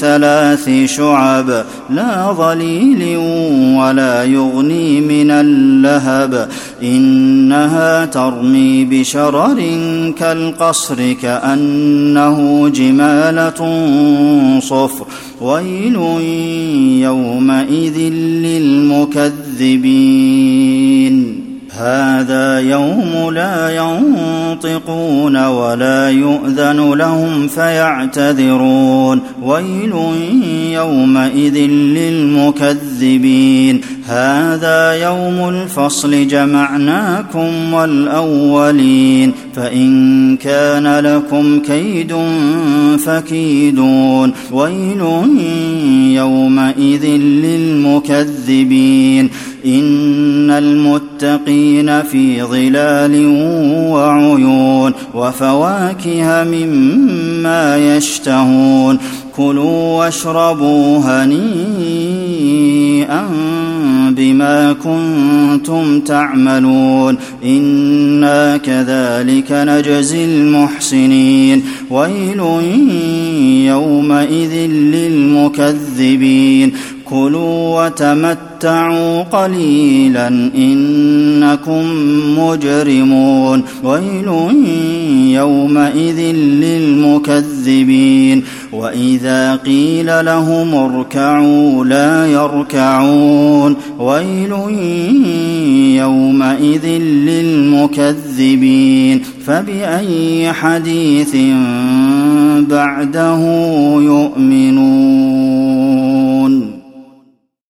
ثلاث شعب لا ظليل ولا يغني من اللهب. إنها ترمي بشرر كالقصر كأنه جمالة صفر. ويل يومئذ للمكذبين. هذا يوم لا ينطقون ولا يؤذن لهم فيعتذرون. ويل يومئذ للمكذبين. هذا يوم الفصل جمعناكم والأولين. فإن كان لكم كيد فكيدون. ويل يومئذ للمكذبين. إن المتقين في ظلال وعيون وفواكه مما يشتهون كلوا واشربوا هنيئا بما كنتم تعملون أنا كذلك نجزي المحسنين ويل يومئذ للمكذبين كلوا وتمتعوا قليلا إنكم مجرمون. ويل يومئذ للمكذبين. وإذا قيل لهم اركعوا لا يركعون. ويل يومئذ للمكذبين. فبأي حديث بعده يؤمنون؟